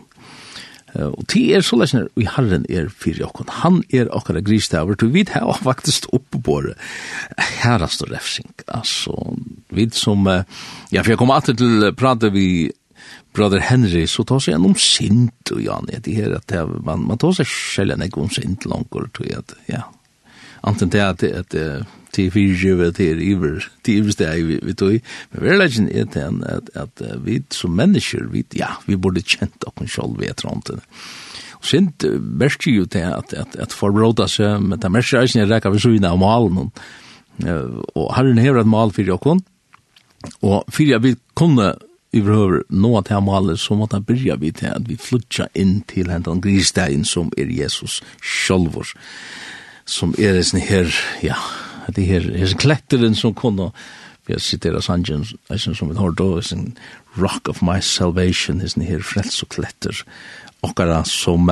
Uh, og til er så lesner, og herren er fyrir okkon, han er okkara grissteger, du vi her, faktisk oppe på det herrast og refsing, altså, vi som, uh, ja, for jeg kom alltid til prate vi brother Henry så tar sig om sint og ja det här att man man tar seg själv en om sint langt, och tror jag ja. Anten det att det til fyrtjøve, til iver, til iver steg vi, vi tog. Men vi er til en at, at uh, vi som mennesker, vi, ja, vi burde kjent okken sjolv ved etter. Og sint uh, verste jo til at, at, at forbråda seg, men det verste er ikke rekka ved syna av malen. Uh, Og herren hever et mal fyrir okken, og fyrir vi kunne vi behöver nå att ha målet så måste han börja vid til att vi flyttar in till hentan grisdagen som är Jesus sjølver, som är det här, ja, det her, her kletteren som kunne, vi har sittet av sangen, som vi har då, sin rock of my salvation, his her frels og kletter, okkara som,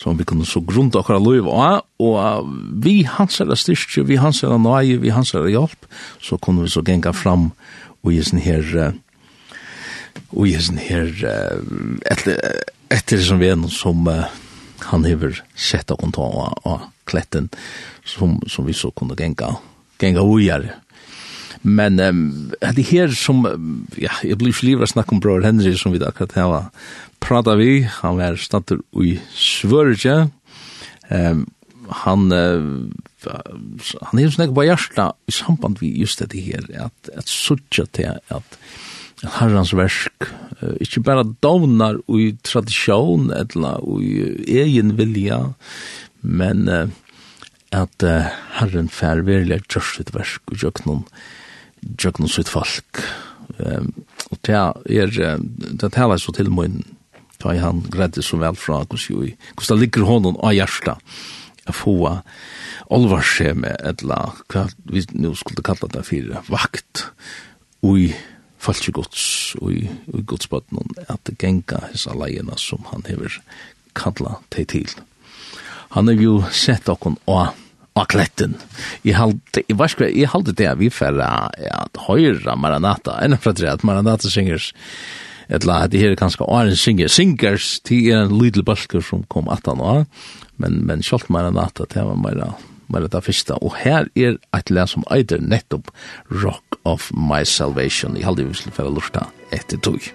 som vi kunne så grunda okkara loiv og, og vi hans er styrke, vi hans er nøye, vi hans er hjelp, så kunne vi så genga fram, og i sin her, og i sin her, etter, etter som vi er som han hever sett og ta kletten som, som vi så kunde gänga gänga ojar Men um, det här som, ja, jag blir ikke livet om bror Henry som vi där kan ta prata vi, han var stater i Svørge, um, han uh, han er snägg på hjärta i samband vi just det här at, at suttja till at Herrans versk, uh, ikke bare dovnar i tradisjon, eller i egen vilja, men uh, at uh, Herren fær verilig gjørs sitt versk og gjør noen gjør noen sitt folk. Um, og det er det taler så til min da jeg han gredde så vel fra hvordan det ligger hånden av hjertet å få alvarse med eller hva vi nå skulle kalla det for vakt og ui falsk gods ui, i godsbøtten at det genga hessa leiena som han hever kalla teg til han har jo sett okon og og kletten. Jeg halte, jeg var skrevet, jeg halte det vi færre at høyre Maranata, enn fra tre at Maranata synger, et la, det her er ganske åren synger, syngers til er en lydel balker som kom at han var, men, men kjolt Maranata, det var bare, bare det første, og her er et land som eider nettopp Rock of My Salvation, jeg halte vi skulle færre lortet etter tog.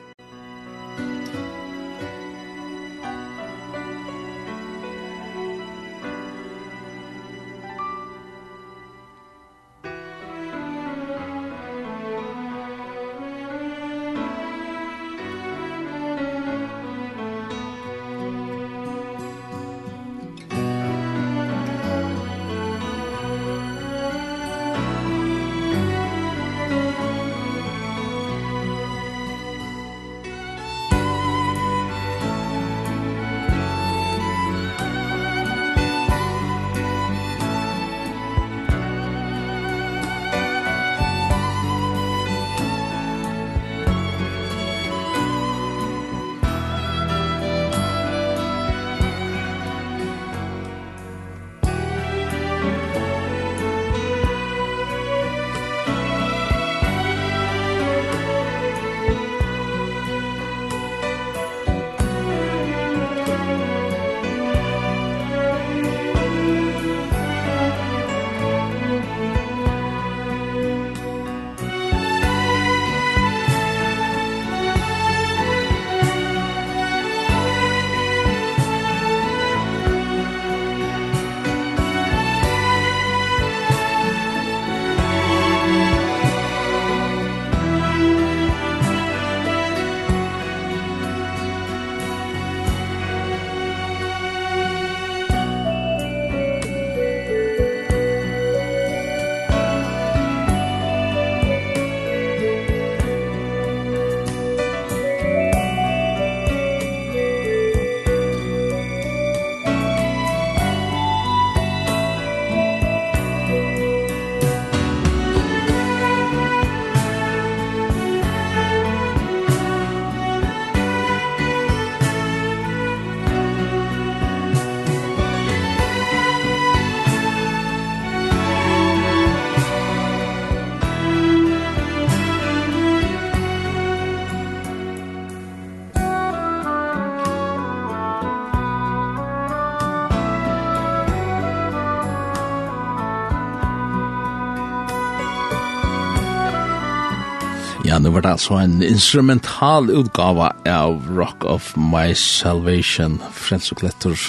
Ja, nu var det altså en instrumental utgave av Rock of My Salvation, Frens og Kletter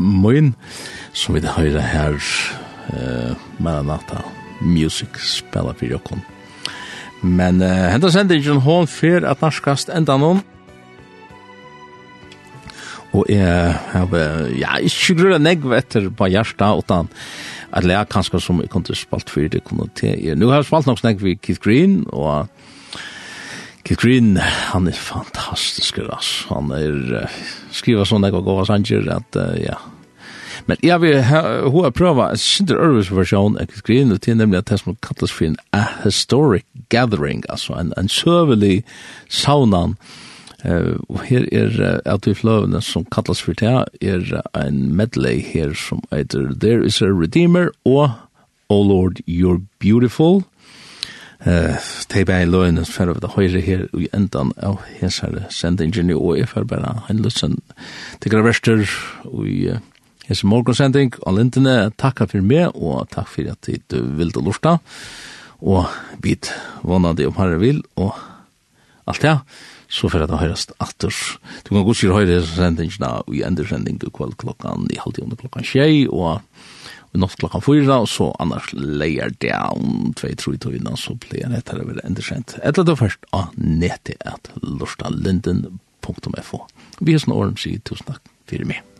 Moin, som vi høyre her uh, Maranata Music spela for jokken. Men uh, hentas sender ikke hånd fyr at norskast enda noen. Og jeg har, ja, ikke grunn av negv etter på hjertet, utan at det er kanskje som jeg kunne spalt for det kunne til. Nå har jeg spalt nok snakk ved Keith Green, og Keith Green, han er fantastisk, ass. Han er uh, skriva sånne jeg går sanger, at uh, ja. Men jeg vil hun har prøva en sinter ørvis versjon av Keith Green, og til nemlig at det som kalles for en a historic gathering, altså en, en søvelig saunan, Uh, og her er uh, at vi fløvene som kallas for det er en medley her som heter There is a Redeemer og Oh Lord, You're Beautiful eh tei bei loin as fer of the høyre her i endan av hesar sendingen og er fer bara ein lussan til gravester og Hes morgonsending og lintene, takka for meg og takk for at du vil du lorta og bit vannade om herre vil og alt det, så fyrir at det høyrast atter. Du kan godt sier høyre sendingina og i endersending kvall klokkan i halvtid under klokkan tjei og vi nått klokkan fyra, og så annars leier det om tvei tru i tøyna, så blir det nettere vil enda kjent. Etter det først av nettet at lorstalinden.fo. Vi er sånn åren, sier tusen takk fyrir meg.